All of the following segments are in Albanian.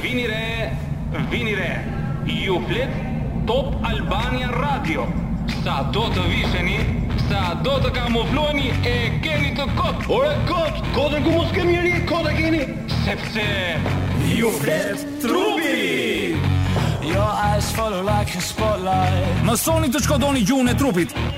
Vini re, vini re, ju flet Top Albania Radio. Sa do të visheni, sa do të kamufloheni, e keni të kot. Ore kot, kotën ku mos kemi ri, kot e keni, sepse ju flet trupi. Your eyes follow like a spotlight. Mësoni të shkodoni gjuhën e trupit.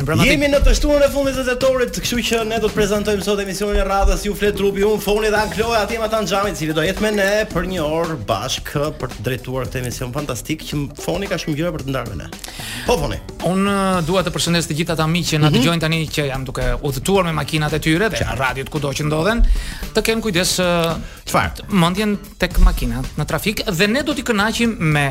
Jemi në të shtunën e fundit të tetorit, kështu që ne do të prezantojmë sot emisionin e radhës Ju flet trupi, un Foni dhe Ankloja atje matan xhamit, i cili do jetë me ne për një orë bashk për të drejtuar këtë emision fantastik që Foni ka shumë gjëra për të ndarë me ne. Po Foni. Un uh, dua të përshëndes të gjithë ata miq që na mhm. dëgjojnë tani që janë duke udhëtuar me makinat e tyre dhe radiot kudo që ndodhen, të kenë kujdes uh, çfarë? Mendjen tek makina në trafik dhe ne do t'i kënaqim me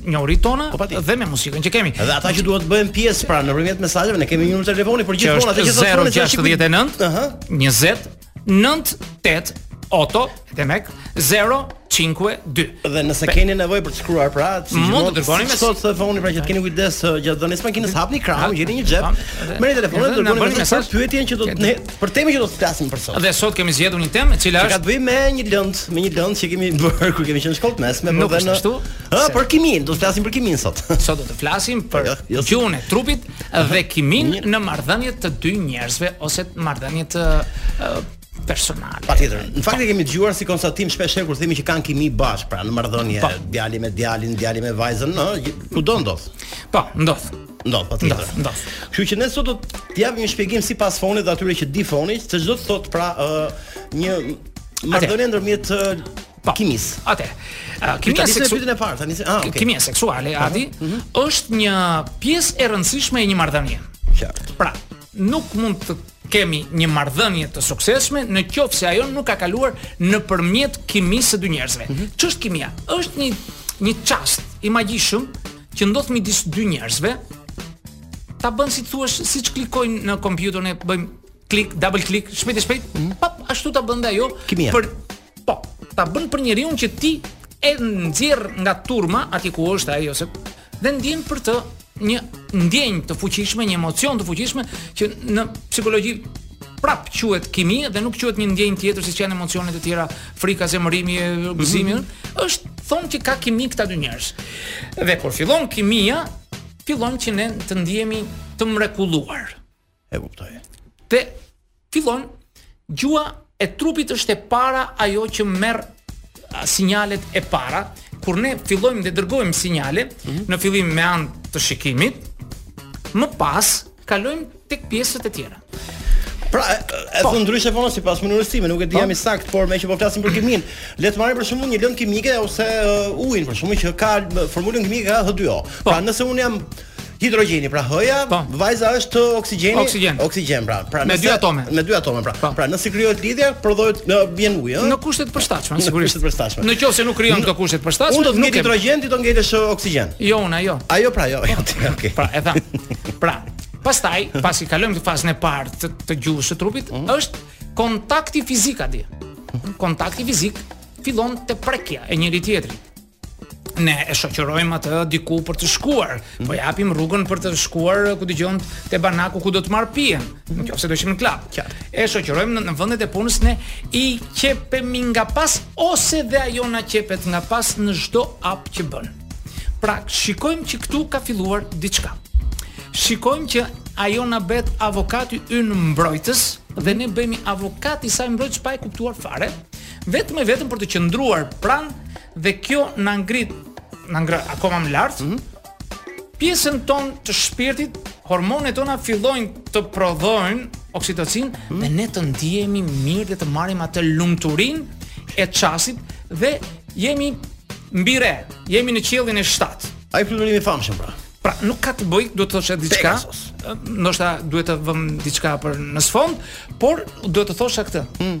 njohuritë tona po, dhe me muzikën që kemi. Dhe ata që duhet të bëhen pjesë pra nëpërmjet mesazheve ne kemi një numër telefoni për gjithmonë atë që është 069 ëh 20 98 Oto, demek 052. Dhe nëse Pe. keni nevojë për të shkruar pra, si mund të dërgoni mesazh telefoni pra që të keni kujdes gjatë dhënies makinës, hapni krahun, gjeni një xhep. Merrni telefonin, dërgoni mesazh pyetjen që do të ne Për temën që do të flasim për sot. Dhe sot kemi zgjedhur një temë e cila është ka të bëjë me një lënd, me një lënd që kemi bërë kur kemi qenë në shkollë mesme, por edhe ashtu. Ë, për kimin, do të flasim për kimin sot. Sot do të flasim për jo, jo, gjuhën e trupit dhe kimin në marrëdhëniet të dy njerëzve ose marrëdhëniet interpersonale. Patjetër. Në fakt e kemi dëgjuar si konstatim shpesh herë kur themi që kanë kimi bashk, pra në marrëdhënie, djali me djalin, djali me vajzën, ë, kudo ndodh. Po, ndodh. Ndodh, patjetër. Ndodh, ndodh. Kështu që ne sot do të japim një shpjegim sipas Fonit dhe atyre që di Foni, se ç'do të thot pra uh, një marrëdhënie ndërmjet Po. Kimis. Atë. Uh, kimia seksuale e parë, tani se ah, okay. kimia seksuale, Adi, uh mhm. -huh. është një pjesë e rëndësishme e një marrëdhënie. Qartë. Pra, Nuk mund të kemi një marrëdhënie të suksesshme në qoftë se ajo nuk ka kaluar nëpërmjet kimisë së dy njerëzve. Mhm. Ç'është kimia? Është një një çast i magjishëm që ndodh midis dy njerëzve. Ta bën si thuash siç klikojnë në kompjuterin e bëjmë klik, double klik, shpejt e shpejt, mm. pap, ashtu ta bën dhe ajo kimia. për Po, ta bën për njeriun që ti e nxjerr nga turma aty ku është ai ose dhe ndjen për të një ndjenjë të fuqishme, një emocion të fuqishme që në psikologji prap quhet kimi dhe nuk quhet një ndjenjë tjetër siç janë emocionet e tjera, frika, zemërimi, gëzimi, mm -hmm. është thonë që ka kimi këta dy njerëz. Dhe kur fillon kimia, fillon që ne të ndihemi të mrekulluar. E kuptoj. Dhe fillon gjuha e trupit është e para ajo që merr sinjalet e para kur ne fillojmë dhe dërgojmë sinjale mm -hmm. në fillim me anë të shikimit, më pas kalojmë tek pjesët e tjera. Pra, e po. them ndryshe po sipas mënyrës time, nuk e di po. jam i saktë, por meqë po flasim për kiminë, le të marrim për shembull një lëndë kimike ose uh, ujin, për shembull që ka formulën kimike H2O. Po. Pra, nëse unë jam Hidrogjeni, pra H-ja, po. vajza është oksigjeni, oksigjen, oksigjen pra. Pra me dy atome. Me dy atome pra. Po. Pra nëse krijohet lidhja, prodhohet në vjen ujë, ëh. Në kushte të përshtatshme, sigurisht. Në kushte të përshtatshme. Në qoftë se nuk krijohen këto kushte të përshtatshme, unë do të ngel hidrogjen, ti do ngelësh oksigjen. Jo, unë ajo. Ajo pra, jo. jo okay. Pra, e thamë. Pra, pastaj, pasi kalojmë këtë fazën e parë të, të gjuhës së trupit, mm -hmm. është kontakti fizik atje. Kontakti fizik fillon te prekja e njëri tjetrit. ne e shoqërojmë atë diku për të shkuar, po mhm. japim rrugën për të shkuar ku di unë te banaku ku do të marrë pijen, nëse do të ishim në klub. E shoqërojmë në, në vendet e punës ne i qepemi nga pas ose dhe ajo na qepet nga pas në çdo hap që bën. Pra, shikojmë që këtu ka filluar diçka. Shikojmë që ajo na bëhet avokati ynë mbrojtës dhe ne bëhemi avokati i saj mbrojtës pa e kuptuar fare. Vetëm e vetëm për të qëndruar pranë dhe kjo na ngrit na ngre akoma më lart. Mm -hmm. Pjesën tonë të shpirtit, hormonet tona fillojnë të prodhojnë oksitocinë mm -hmm. dhe ne të ndihemi mirë dhe të marrim atë lumturinë e çastit dhe jemi mbi re, jemi në qiellin e 7. Ai fluturimi i famshëm pra. Pra, nuk ka të bëjë, duhet të thosha diçka. Ndoshta duhet të vëmë diçka për në sfond, por duhet të thosha këtë. Mm.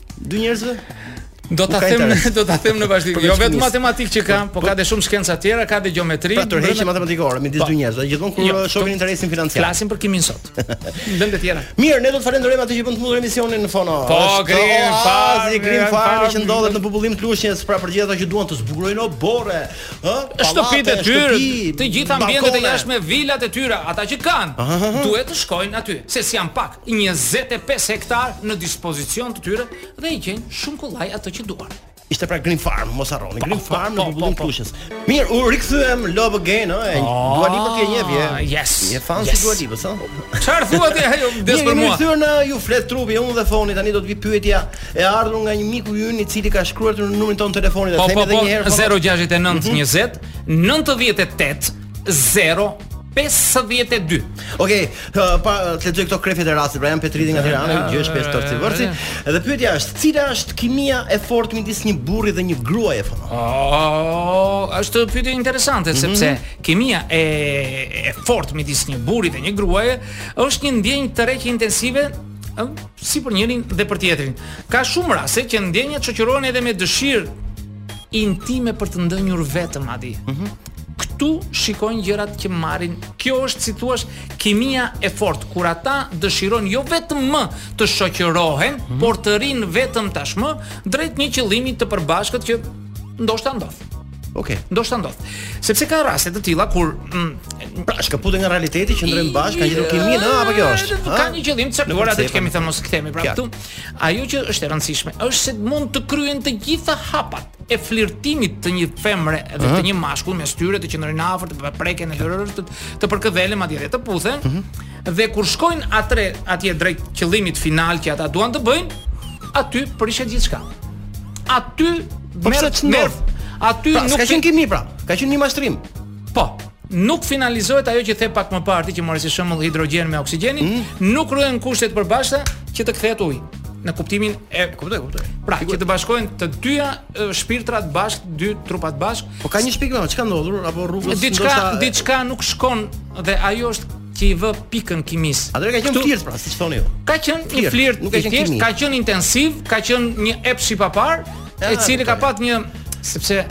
Dy njerëzve? Do ta them, do ta them në vazhdim. Jo vetëm matematikë që kam, po, po ka dhe shumë shkenca të tjera, ka dhe gjeometri. Pra tërheqje matematikore midis po. dy njerëzve, gjithmonë kur jo, shohin interesin financiar. Flasim për kiminë sot. Vende të tjera. Mirë, ne do të falenderojmë atë që bën të mundur emisionin tonë Foni. Po, Green Farm, Green Farm që ndodhet në Bubullimë të Lushnjës, pra për gjithë ata që duan të zbukurojnë oborre, ë? Shtëpitë e tyre, të gjitha ambientet e jashtme, vilat e tyre, ata që kanë, duhet të shkojnë aty, sepse janë plot. njëzet e pesë hektarë në dispozicion të tyre dhe i gjejnë shumë kollaj atë që duan. Ishte pra Green Farm, mos harroni. Po, Green po, Farm në po, Bubullimë të Lushnjës. Mirë, u rikthyem Love Again, ëh, e oh, Dua Lipa ti e njeh vje. Yes. Je fans i Dua Lipës, a? Çfarë thua ti ajo des për mua? Mirë, në ju flet trupi, unë dhe Foni tani do të vijë pyetja e ardhur nga një miku ynë i cili ka shkruar në numrin tonë të telefonit, e themi edhe një herë. 069 20 98 0692. Okej, uh, pa të lexoj këto krefet e rastit, pra janë Petriti nga Tirana, gjë është pesë torci vërci. Dhe pyetja është, cila është kimia e fortë midis një burri dhe një gruaje, thonë? Oh, është pyetje interesante mm -hmm. sepse kimia e e fortë midis një burri dhe një gruaje është një ndjenjë tepër intensive si për njërin dhe për tjetrin. Ka shumë raste që ndjenjat shoqërohen edhe me dëshirë intime për të ndënjur vetëm ata të dy. Ëh. Mm -hmm. Këtu shikojnë gjërat që marrin. Kjo është si të thuash kimia e fortë kur ata dëshirojnë jo vetëm më të shoqërohen, mm -hmm. por të rrinë vetëm tashmë drejt një qëllimi të përbashkët që ndoshta ndodh. Ok, ndoshta ndodh. Sepse ka raste të tilla kur mm, pra shkëputen nga realiteti që qëndrojnë bashkë, kanë gjetur kiminë, apo kjo është? Ka një qëllim të caktuar atë që kemi thënë mos kthehemi prapë këtu. Ajo që është e rëndësishme është se mund të kryejnë të gjitha hapat e flirtimit të një femre dhe të një mashkull mes tyre të qëndrojnë afër, të preken herë-herë, të, të përkëdhelen, madje dhe të puthen. Mhm. Dhe kur shkojnë atre atje drejt qëllimit final që ata duan të bëjnë, aty prishet gjithçka. Aty Po pse merr ç'ndodh? merr- Aty Pra, nuk ka qenë kimi pra, ka qenë një mashtrim. Po, nuk finalizohet ajo që the pak më parë ti që mori si shembull hidrogjen me oksigjenin, mm -hmm. nuk ruhen kushtet e përbashkëta që të kthehet ujë në kuptimin e kuptoj kuptoj. Pra, që të bashkohen të dyja shpirtrat bashkë, dy trupat bashkë. Po ka një shpikë më, ç'ka ndodhur apo rrugës diçka, ndoshta Diçka diçka nuk shkon dhe ajo është që i vë pikën kimisë. Atëherë ka qenë flirt pra, siç thoni ju. Ka qenë një flirt, nuk ka qenë kimi. Ka qenë intensiv, ka qenë një epsh i paparë, i cili ka pat një sepse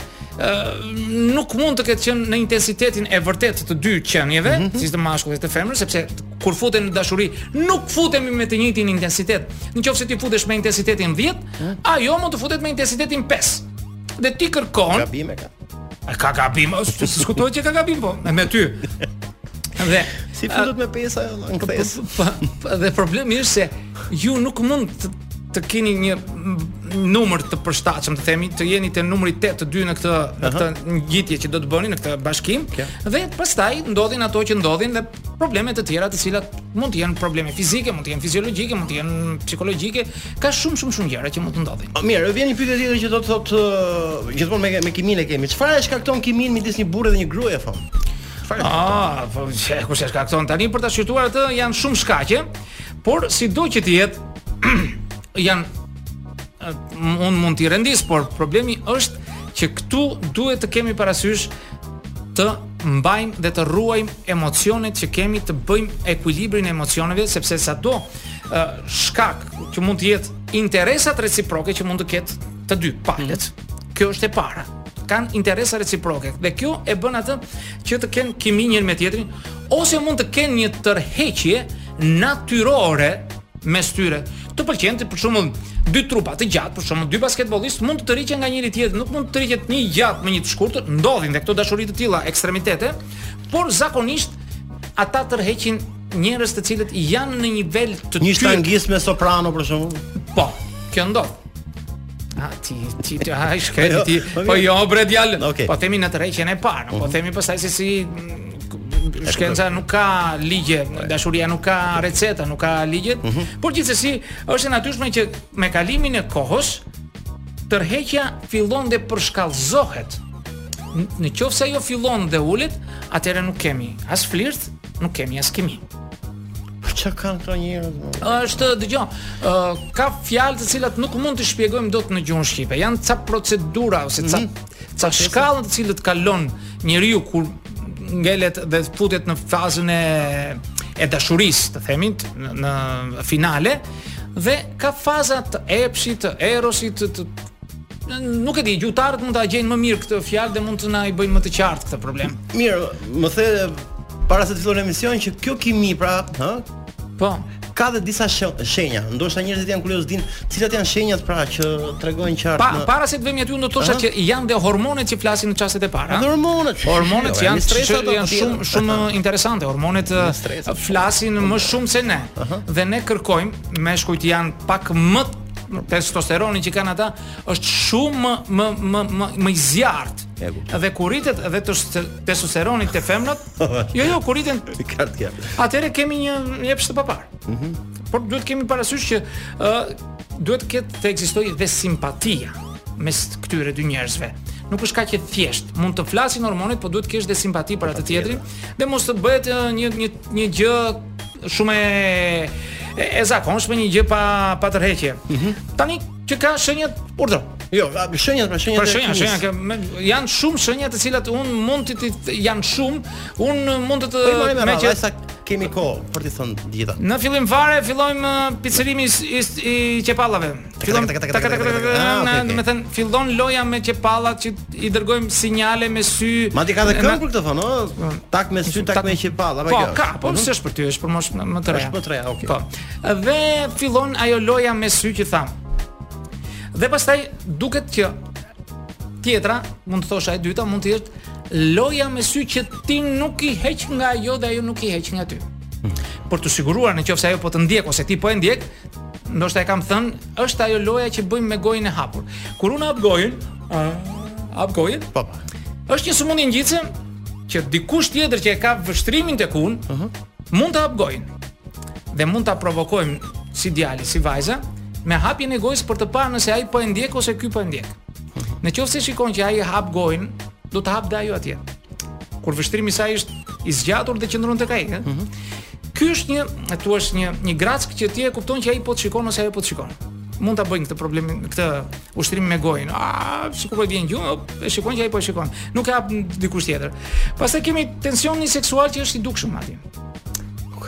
nuk mund të ketë qenë në intensitetin e vërtetë të dy qenieve, mm -hmm. si të mashkullit dhe të femrës, sepse kur futemi në dashuri, nuk futemi me të njëjtin intensitet. Në qoftë se ti futesh me intensitetin 10, mm. ajo mund të futet me intensitetin 5. Dhe ti kërkon gabim e ka. A ka gabim? S'diskutohet që ka gabim po, me, me ty. Dhe si futet me pesë ajo në kthesë. Dhe problemi është se ju nuk mund të të keni një numër të përshtatshëm, të themi, të jeni te numri 8 të dy në këtë në këtë ngjitje që do të bëni në këtë bashkim. Okay. Dhe pastaj ndodhin ato që ndodhin dhe probleme të tjera të cilat mund të jenë probleme fizike, mund të jenë fiziologjike, mund të jenë psikologjike, ka shumë shumë shumë gjëra që mund të ndodhin. Mirë, vjen një pyetje tjetër që do të thotë gjithmonë me me kiminë e kemi. Çfarë e shkakton kiminë midis një burri dhe një gruaje thonë? Ah, po kush e shkakton tani për ta shqyrtuar atë janë shumë shkaqe. Por sido që të jetë, janë unë mund t'i rendis, por problemi është që këtu duhet të kemi parasysh të mbajmë dhe të ruajmë emocionet që kemi të bëjmë ekuilibrin e emocioneve sepse sado shkak që mund të jetë interesat reciproke që mund të ketë të dy palët, Kjo është e para. Kanë interesa reciproke dhe kjo e bën atë që të kenë kimi njëri me tjetrin ose mund të kenë një tërheqje natyrore mes tyre. Të pëlqen të për shembull dy trupa të gjatë, për shembull dy basketbollistë mund të tërhiqen nga njëri tjetri, nuk mund të tërhiqet një i gjatë me një të shkurtër, ndodhin dhe këto dashuri të tilla ekstremitete, por zakonisht ata tërheqin njerëz të cilët janë në një nivel të një shtangist me soprano për shembull. Po, kjo ndodh. A ti ti të haj shkretin jo, ti. Po jo bre djal. Okay. Po themi në tërheqjen e parë, po mhm. themi pastaj se si mm, shkenca nuk ka ligje, dashuria nuk ka receta, nuk ka ligje, mm -hmm. por gjithsesi është e natyrshme që me kalimin e kohës tërheqja fillon dhe përshkallëzohet. Në qoftë se ajo fillon dhe ulet, atëherë nuk kemi as flirt, nuk kemi as kimi. Po çka kanë këto njerëz? Është dëgjo, ë uh, ka fjalë të cilat nuk mund të shpjegojmë dot në gjuhën shqipe. Janë ca procedura ose ca mm -hmm. ca shkallë të cilat kalon njeriu kur ngelet dhe futet në fazën e e dashurisë, të themi, në, në finale dhe ka faza të epshit, të erosit, të, të Nuk e di, gjuhëtarët mund ta gjejnë më mirë këtë fjalë dhe mund të na i bëjnë më të qartë këtë problem. Mirë, më the para se të fillojmë emisionin që kjo kimi pra, ha? Po. Ka dhe disa shenja, ndoshta njerëzit janë kuriozë të dinë cilat janë shenjat pra që tregojnë qartë. Po, në... para se të vemi aty unë do të thosha që janë dhe hormonet që flasin në çastet e para. Dhe hormonet. Hormonet që janë stres ato janë shumë shumë interesante. Hormonet flasin më shumë se ne. Dhe ne kërkojmë meshkujt janë pak më testosteroni që kanë ata është shumë më më më më, më i zjarrtë. Dhe kur rritet edhe testosteroni te femrat, jo jo kur rriten të kart kjo. Atëherë kemi një epsh të paparë. Mhm. Mm Por duhet të kemi parasysh që ë uh, duhet të ketë të ekzistojë dhe simpatia mes këtyre dy njerëzve. Nuk është kaq e thjeshtë. Mund të flasin hormonet, por duhet të kesh dhe simpati për atë tjetrin dhe mos të bëhet një një Një gjë shumë e e zakonshme një gjë pa pa tërheqje. Mm -hmm. Tani që ka shenjat urdhëro. Jo, shenjat, pra shenjat. Pra shenjat, shenjat që janë shumë shenja të cilat unë mund të janë shumë, unë mund të të po, me që s'kemi kohë për të thënë të gjitha. Në fillim fare fillojmë uh, picërrimi i qepallave. Fillon tak tak tak tak tak. Ah, domethënë fillon loja me qepallat që i dërgojmë sinjale me sy. Madje ka dhe këngë për këtë thonë, ëh? Po. Tak me sy, tak me qepalla, apo jo? Po, ka, po mhm. s'është për ty, është për moshë më të re. Është për të reja, okay. Po. Dhe fillon ajo loja me sy që thamë. Dhe pastaj duket që tjetra, mund të thosha e dyta, mund të jetë loja me sy që ti nuk i heq nga ajo dhe ajo nuk i heq nga ty. Mhm. Për të siguruar në qoftë se ajo po të ndjek ose ti po e ndjek, Ndoshta e kam thënë, është ajo loja që bëjmë me gojën e hapur. Kur unë hap gojën, hap gojën? Po. po. Është një sëmundje ngjitëse që dikush tjetër që e ka vështrimin tek unë, uh mhm. -huh. mund të hap gojën. Dhe mund ta provokojmë si djali, si vajza, me hapjen e gojës për të parë nëse ai po e ndjek ose ky po e ndjek. Mhm. Në qoftë se shikon që ai hap gojën, do ta hapë dhe ajo atje. kur vështrimi i saj është i zgjatur dhe qëndron tek ai, ëh. Mm -hmm. Ky është një, e thua është një një grackë që ti e kupton që ai po të shikon ose ajo po të shikon. Mund ta bëjnë këtë problem, këtë ushtrim me gojën. Ah, sikur po vjen gjumë, e shikon që ai po e shikon. Nuk e hap dikush tjetër. Pastaj kemi tensionin seksual që është i dukshëm aty.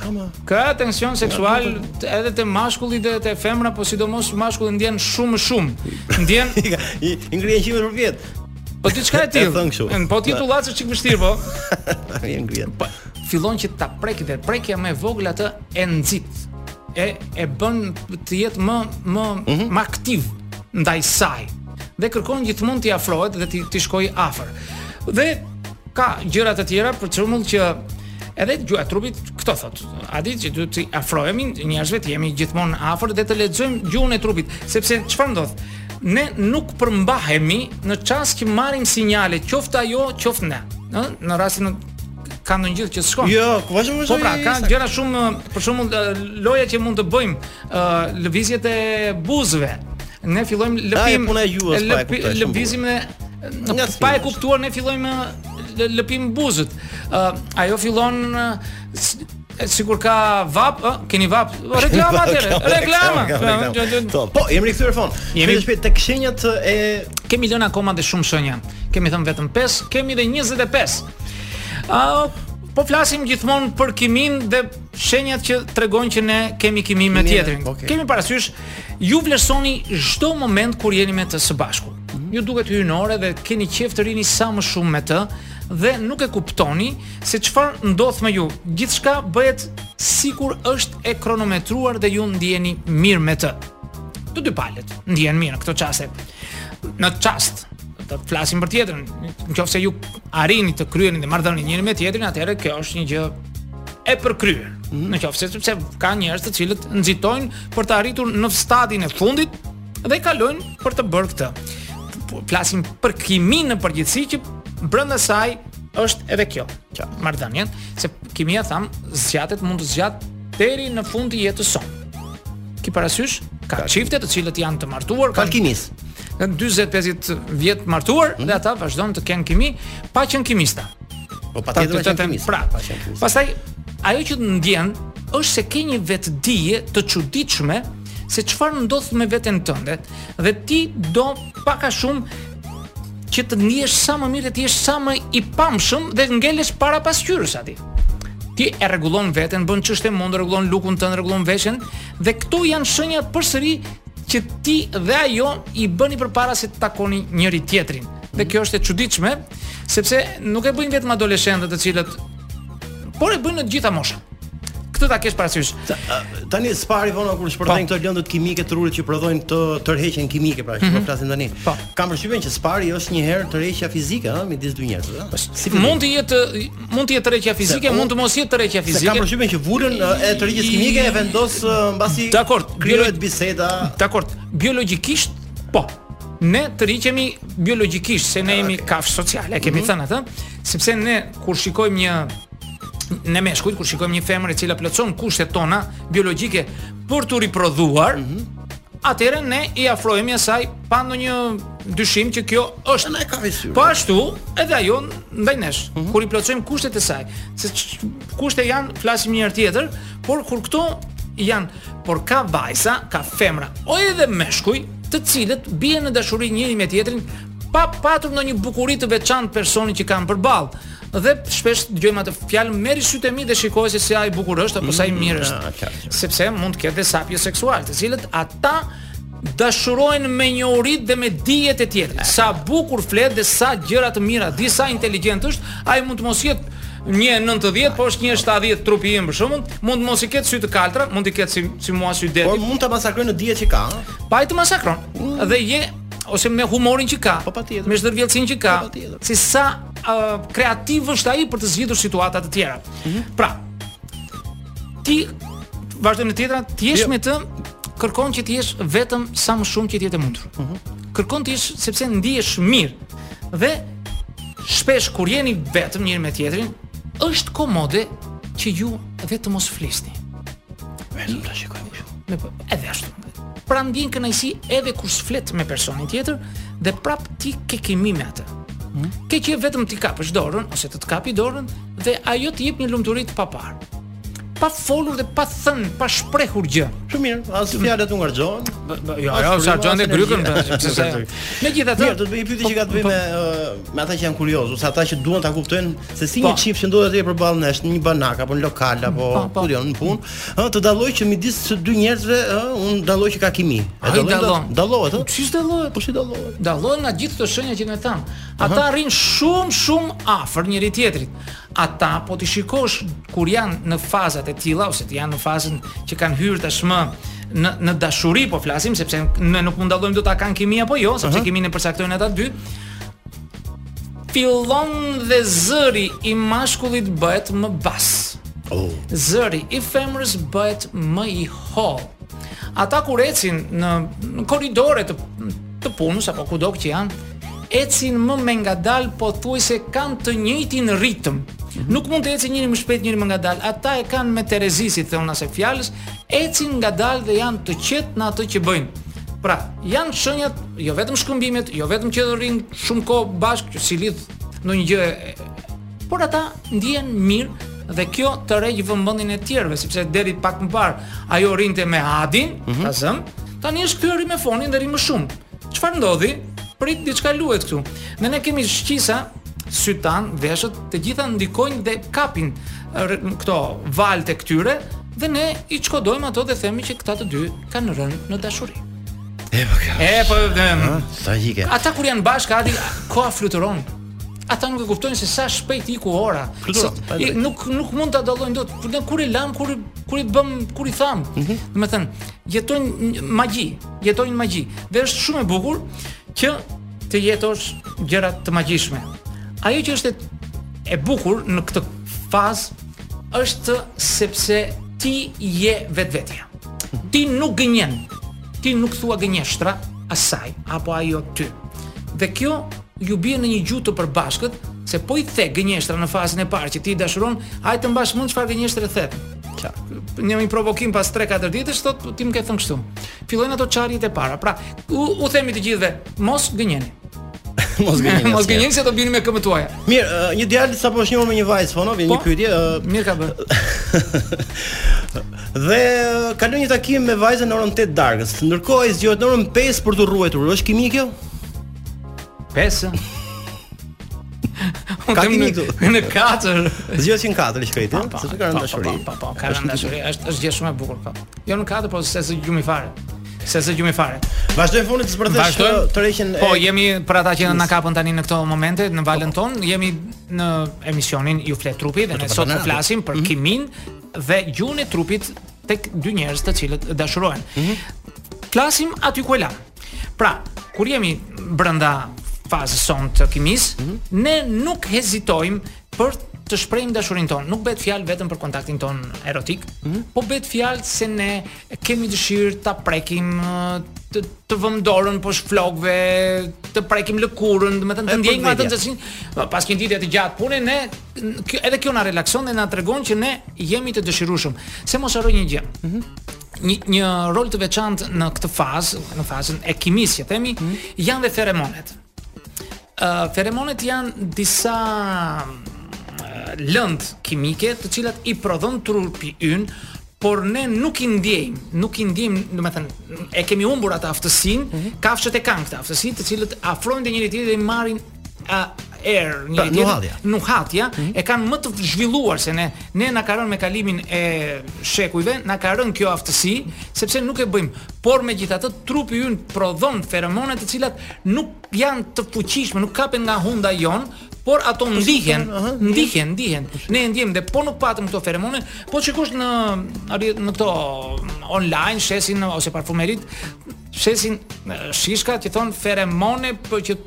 Kama. Ka tension seksual edhe te mashkulli dhe te femra, por sidomos mashkulli ndjen shumë shumë. Ndjen i ngrihen qimet përpjetë. Po diçka e tillë. Po ti je tullac, çik vështirë po. Vjen ngjet. Po, fillon që ta prek dhe prekja më e vogël atë e nxit. E e bën të jetë më më mm -hmm. më aktiv ndaj saj. Dhe kërkon gjithmonë t'i afrohet dhe t'i t'i shkojë afër. Dhe ka gjëra të tjera për shembull që edhe gjuha e trupit këto thotë. A di që duhet t'i afrohemi njerëzve të jemi gjithmonë afër dhe të lexojmë gjuhën e trupit, sepse çfarë ndodh? Ne nuk përmbahemi në çast që marrim sinjale, qoftë ajo, qoftë ne. Në, në rast se ka ndonjë gjë që shkon. Jo, ku vazhdon më shumë. Po pra, ka gjëra shumë, për shembull, loja që mund të bëjmë, ë lëvizjet e buzëve. Ne fillojmë lëpim. Ai juas pa e kuptuar. Lëvizim ne në pa e kuptuar ne fillojmë lëpim buzët. Ë ajo fillon Sikur ka vapë, ë, keni vapë. Reklama atëherë, reklama. Po, jemi rikthyer fon. Jemi shpejt tek shenjat e kemi lënë akoma dhe shumë shenja. Kemi thënë vetëm 5, kemi dhe 25. Ë, po flasim gjithmonë për kiminë dhe shenjat që tregojnë që ne kemi kimi me tjetrin. Okay. Keni parasysh ju vlerësoni çdo moment kur jeni me të së bashku. Mhm. Ju duket hyjnore dhe keni qejf të rrini sa më shumë me të dhe nuk e kuptoni Se çfarë ndodh me ju, gjithçka bëhet sikur është e kronometruar dhe ju ndiheni mirë me të. Të dy palët ndihen mirë në këto çaste. Në çast të flasim për tjetrën, në qoftë se ju arrini të kryeni dhe marrëdhënien njëri me tjetrin, atëherë kjo është një gjë e përkryer. Mm -hmm. Në qoftë se sepse ka njerëz të cilët nxitojnë për të arritur në stadin e fundit, dhe kalojnë për të bërë këtë. Flasim për kimin në përgjithësi që brenda saj është edhe kjo. Që marrëdhënia, se kimia thamë, zgjatet mund të zgjatë deri në fund të jetës sonë. Ki parasysh ka çifte të cilët janë të martuar, kanë kimi. Në 40-50 vite të martuar mm -hmm. dhe ata vazhdojnë të kenë kimi pa qenë kimistë. Po patjetër që kimis. Pra, pa qenë kimistë. Pastaj ajo që ndjen është se ke një vetëdije të çuditshme se çfarë ndodh me veten tënde dhe ti do pak a shumë që të ndihesh sa më mirë, të jesh sa më i pamshëm dhe ngelesh para pasqyrës aty. Ti e rregullon veten, bën ç'është e mundur, rregullon lukun tënd, rregullon veshjen dhe këto janë shenja përsëri që ti dhe ajo i bëni përpara se të takoni njëri tjetrin. Dhe kjo është e çuditshme, sepse nuk e bëjnë vetëm adoleshentët të cilët Por e bëjnë në të gjitha moshat. Këtë ta kesh parasysh. Tani s'pari vonë kur shpërthejnë po. këto lëndët kimike të trurit që prodhojnë të tërheqjen kimike, pra që mm -hmm. flasim tani. Po. Kam përshtypjen që s'pari është një herë tërheqja fizike, ëh, midis dy njerëzve. Po, si mund të jetë mund të jetë tërheqja fizike, se, mund të mos jetë tërheqja fizike. Kam përshtypjen që vulën e tërheqjes kimike e vendos mbasi Dakor, krijohet biseda. Dakor, biologjikisht po. Ne tërhiqemi biologjikisht se ne jemi kafshë sociale, kemi mm -hmm. thënë atë. Sepse ne kur shikojmë një, ne meshkujt kur shikojmë një femër e cila plotëson kushtet tona biologjike për t'u riprodhuar, mm -hmm atëherë ne i afrohemi asaj pa ndonjë dyshim që kjo është ne ka rësyr. Po ashtu, edhe ajo ndaj nesh, mm -hmm. kur i plotësojmë kushtet e saj, se ç'kushte janë flasim një herë tjetër, por kur këto janë, por ka vajza, ka femra, o edhe meshkuj, të cilët bien në dashuri njëri me tjetrin pa patur ndonjë bukuri të veçantë personi që kanë përballë. Dhe shpesh dëgjojmë atë fjalë merri sytë e mi dhe shikoje se sa i bukur është apo sa i mirë është. Mm, ah, Sepse mund të ketë dhe sapioseksualë, të cilët ata dashurohen me njohuritë dhe me dijet e tjera. Sa bukur flet dhe sa gjëra të mira, di, sa inteligjent është, ai mund të mos jetë një 90, po është një 70 trupi im për shembull, mund të mos i ketë sy të kaltra, mund të ketë si si mua sy deti. Por mund ta masakrojë në dijet që ka. Po, ai të masakron. Dhe je ose me humorin që ka, po patjetër, me zhdërvjellësinë që ka, po patjetër, se sa uh, kreativ është ai për të zgjidhur situata të tjera. Mm -hmm. Pra, ti vazhdon e tjetra, të jesh jo. me të kërkon që të jesh vetëm sa më shumë që të jetë e mundur. Mm -hmm. Kërkon të jesh sepse ndihesh mirë. Dhe shpesh kur jeni vetëm njëri me tjetrin, është komode që ju edhe të mos flisni. Vetëm ta shikojmë kështu. Me po, edhe ashtu. Pra ndjen kënaqësi edhe kur s'flet me personin tjetër dhe prapë ti ke kimi me atë. Hmm? Ke që vetëm ti kapësh dorën ose të të kapi dorën dhe ajo të jep një lumturi të paparë. Pa folur dhe pa thënë, pa shprehur gjë. Shumë mirë, as fjalët nuk harxhon. Jo, ajo s'harxhon e grykën, sepse megjithatë, mirë, do të bëj pyetje që ka të bëjë po- me me ata që janë kuriozë, ose ata që duan ta kuptojnë se si një po. çift që ndodhet atje përballë nesh në një banak apo në lokal apo po, po. kudo në punë, ë të dalloj që midis së dy njerëzve, ë unë dalloj që ka kimi. E dalloj dallon. Dallohet, ë? Çish dallohet? Po si dallohet? Dallohet nga gjithë këto shenja që ne thamë. Ata rrinë shumë shumë afër njëri tjetrit. Ata po t'i shikosh kur janë në fazat e tilla ose të janë në fazën që kanë hyrë tashmë në në dashuri po flasim sepse ne nuk mund dallojmë dot a kanë kimi apo jo, sepse kiminë e përcaktojnë ata dy. fillon dhe zëri i mashkullit bëhet më bas. Oh. Zëri i femrës bëhet më i hollë. Ata kur ecin në, në korridore të të punës apo kudo që janë, ecin më me ngadalë pothuajse kanë të njëjtin ritëm. Mhm. Nuk mund të ecin njëri më shpejt, njëri më ngadalë. Ata e kanë me terezi si i thonë asaj fjalës, Ecin ngadalë dhe janë të qetë në atë që bëjnë. Pra, janë shenjat, jo vetëm shkëmbimet, jo vetëm që rrinë shumë kohë bashkë, që s'i lidh ndonjë gjë, por ata ndihen mirë dhe kjo tërheq vëmendjen e të tjerëve, sepse deri pak më parë ajo rrinte me Adin, mm -hmm. ta zëmë, tani është kthyer me Fonin dhe rri më shumë. Çfarë ndodhi? Prit diçka luhet këtu. Ne ne kemi shqisa sytë tanë, veshët, të gjitha ndikojnë dhe kapin këto valë të këtyre, Dhe ne i shkodojmë ato dhe themi që këta të dy kanë rënë në dashuri. E po kjo. E po them. Sa jike. Ata kur janë bashkë, Adi, koha fluturon. Ata nuk e kuptojnë se sa shpejt iku ora. Fluturon. Se, nuk nuk mund ta dallojnë dot. Kur ne kur i lamë, kur kur i bëmë, kur i thamë. Mm -hmm. Domethënë, jeton në magji, jeton në magji. Dhe është shumë e bukur që të jetosh gjëra të magjishme. Ajo që është e bukur në këtë fazë është sepse ti je vetvetja. Ti nuk gënjen. Ti nuk thua gënjeshtra asaj apo ajo ty. Dhe kjo ju bie në një gjuhë të përbashkët se po i the gënjeshtra në fazën e parë që ti dashuron, hajt të mbash mend çfarë gënjeshtre the. Në një provokim pas 3-4 ditësh thotë ti më ke thënë kështu. Fillojnë ato çarjet e para. Pra, u, u themi të gjithëve, mos gënjeni. Mos gënjeni. Mos gënjeni se do bini me këmbët tuaja. Mirë, uh, një djalë sapo është njohur me një vajzë, Foni, vjen po? një pyetje. Uh... Mirë ka bërë. dhe uh, ka lënë një takim me vajzën në orën 8 të darkës. Ndërkohë ai zgjohet në orën 5 për t'u rruajtur. Është kimi kjo? 5. Ka kimi këtu. Në 4. Zgjohet në 4 shkreti, sepse ka rënë në dashuri. Po, po, po, ka rënë në dashuri. Është është gjë shumë e bukur kjo. Jo në 4, po s'e zë gjumi fare. S'e zë gjumi fare. Vazhdojmë Foni të zbërthesh të tërheqin. Po, jemi për ata që na kapën tani në këto momente në valën po. tonë, jemi në emisionin Ju flet trupi dhe po, ne po, sot po flasim për mhm. kiminë dhe gjuhën e trupit tek dy njerëz të cilët dashurohen. Mhm. Flasim aty ku e lamë. Pra, kur jemi brenda fazës sonë të kimisë, mhm. ne nuk hezitojmë për të shprehur dashurinë tonë. Nuk bëhet fjalë vetëm për kontaktin tonë erotik, mm -hmm. po bëhet fjalë se ne Kemi dëshirë ta prekim të, të vëmë dorën poshtë flokëve, të prekim lëkurën, domethënë të ndjejmë atë nxehtësinë. Po, pas një dite të gjatë pune ne kjo, edhe kjo na relakson dhe na tregon që ne jemi të dëshirueshëm. Se mos harroj një gjë. Mm -hmm. Një, një rol të veçantë në këtë fazë, në fazën e kimisë, që themi, mm -hmm. janë dhe feromonet. Uh, feromonet janë disa lëndë kimike të cilat i prodhon trupi ynë por ne nuk i ndjejmë, nuk i ndjejmë, domethënë, e kemi humbur atë aftësinë, mm -hmm. kafshët e kanë këtë aftësi, të cilat afrohen te njëri-tjetri dhe marrin a erë një pra, tjetër nuhatja mm -hmm. e kanë më të zhvilluar se ne ne na ka rënë me kalimin e shekujve na ka rënë kjo aftësi sepse nuk e bëjmë por megjithatë trupi ynë prodhon feromone të cilat Nuk janë të fuqishme, nuk kapen nga hunda jonë, por ato po ndihen, aha, ndihen, ndihen. Po ne e ndjejmë dhe po nuk patëm këto feromone, po shikosh në në këto online shesin ose parfumeritë, shesin shishka që thonë feromone për që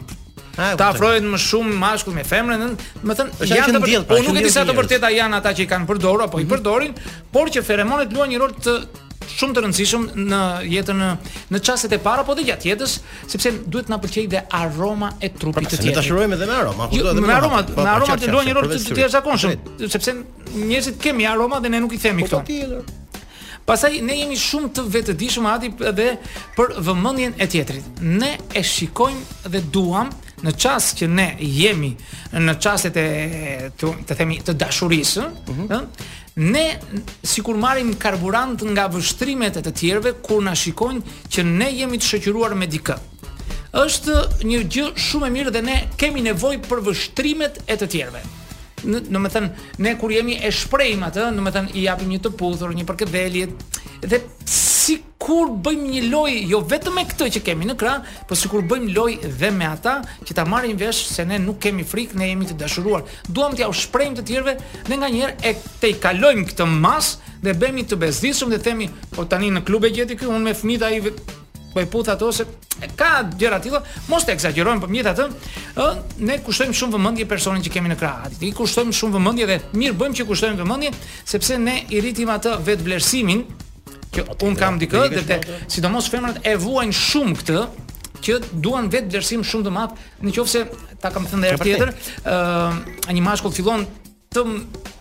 të afrohet më shumë mashkulli me femrën, domethënë janë të vërtetë, po nuk e di sa të vërteta janë ata që i kanë përdorur apo i mhm. përdorin, por që feromonet luajnë një rol të shumë të rëndësishëm në jetën në në çastet e para apo dhe gjatë jetës, sepse duhet të na pëlqejë dhe aroma e trupit të tjetrit. Ne dashurohemi edhe me aroma, apo jo, duhet edhe me aroma. Me aromat luajnë një rol të jashtëzakonshëm, sepse njerëzit kemi aroma dhe ne nuk i themi po, këto. Pastaj ne jemi shumë të vetëdijshëm aty edhe për vëmendjen e tjetrit. Ne e shikojmë dhe duam në çast që ne jemi në çastet e të, të themi të dashurisë, mm -hmm. Ne sikur marrim karburant nga vështrimet e të tjerëve kur na shikojnë që ne jemi të shoqëruar me dikë. Është një gjë shumë e mirë dhe ne kemi nevojë për vështrimet e të tjerëve. Në, domethënë, ne kur jemi e shprehim atë, domethënë, i japim një të puthur, një përkëdhelje, dhe si Kur bëjmë një lojë jo vetëm me këtë që kemi në krah, por sikur bëjmë lojë dhe me ata që ta marrin vesh se ne nuk kemi frikë, ne jemi të dashuruar. Duam t'ia shprehim të tjerëve dhe nganjëherë e tejkalojmë këtë masë dhe bëhemi të bezdisshëm dhe themi, po tani në klub e gjeti ky,, unë me fëmijët ai po e puth atë se ka gjëra të tilla, mos të ekzagjerojmë, por megjithatë, ë ne kushtojmë shumë vëmendje personit që kemi në krah. Atë i kushtojmë shumë vëmendje dhe mirë bëjmë që kushtojmë vëmendje, sepse ne i rritim atë vetëvlerësimin, Që unë kam dikë dhe, dhe sidomos femrat e vuajnë shumë këtë që duan vetëvlerësim shumë të madh, në qoftë se ta kam thënë dhe herë tjetër, ë uh, një mashkull fillon të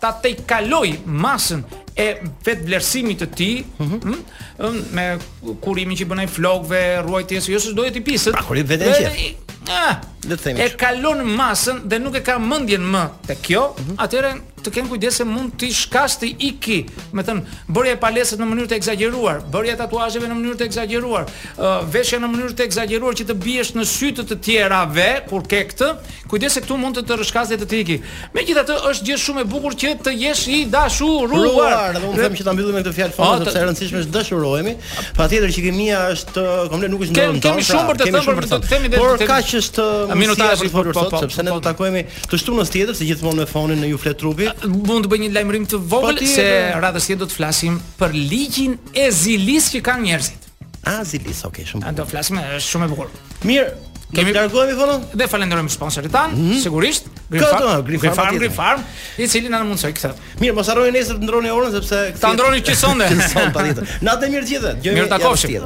ta tejkalojë masën e vetëvlerësimit të tij mm -hmm. hm, me kurimin që i bën ai flokëve, rruajtjes, jo se do jetë i pisët. Pra, kurim vetë në qefë. Ah, e kalon masën dhe nuk e ka mendjen më te kjo, mm -hmm. atëherë të kenë kujdes se mund t'i shkasë t'i ikë, me thënë, bërja e palestrës në mënyrë të ekzagjeruar, bërja e tatuazheve në mënyrë të ekzagjeruar, veshja në mënyrë të ekzagjeruar që të biesh në sy të të tjerave kur ke këtë, kujdes se këtu mund të të rrëshqasë dhe të të ikë. Megjithatë është gjë shumë e bukur që të jesh i dashuruar. Dhe unë them që ta mbyllim me këtë fjalë Foni sepse e rëndësishme është dashurohemi. Patjetër që kimia është komplet nuk është ndonjë. Kemi shumë për të thënë, do të themi dhe por kaq është minutazhi për sot sepse ne do të takohemi Të shtunën tjetër se gjithmonë me Fonin në Ju flet trupi. Mund të bëj një lajmërim të vogël po se radhës së do të flasim për ligjin e zilisë që kanë njerëzit. A zilisë, ok, shumë. Do flasim, është shumë e bukur. Mirë, Kemi të largohemi Foni? Dhe falenderojmë sponsorin tonë, mm -hmm. sigurisht. Green Farm, Green Farm, Green Farm, i cili na mundësoi këtë. Mirë, mos harroni nesër të ndërroni orën sepse ta ndërroni që sonte. Që sonte patjetër. Natën e mirë gjithë. Mirë u takofshim.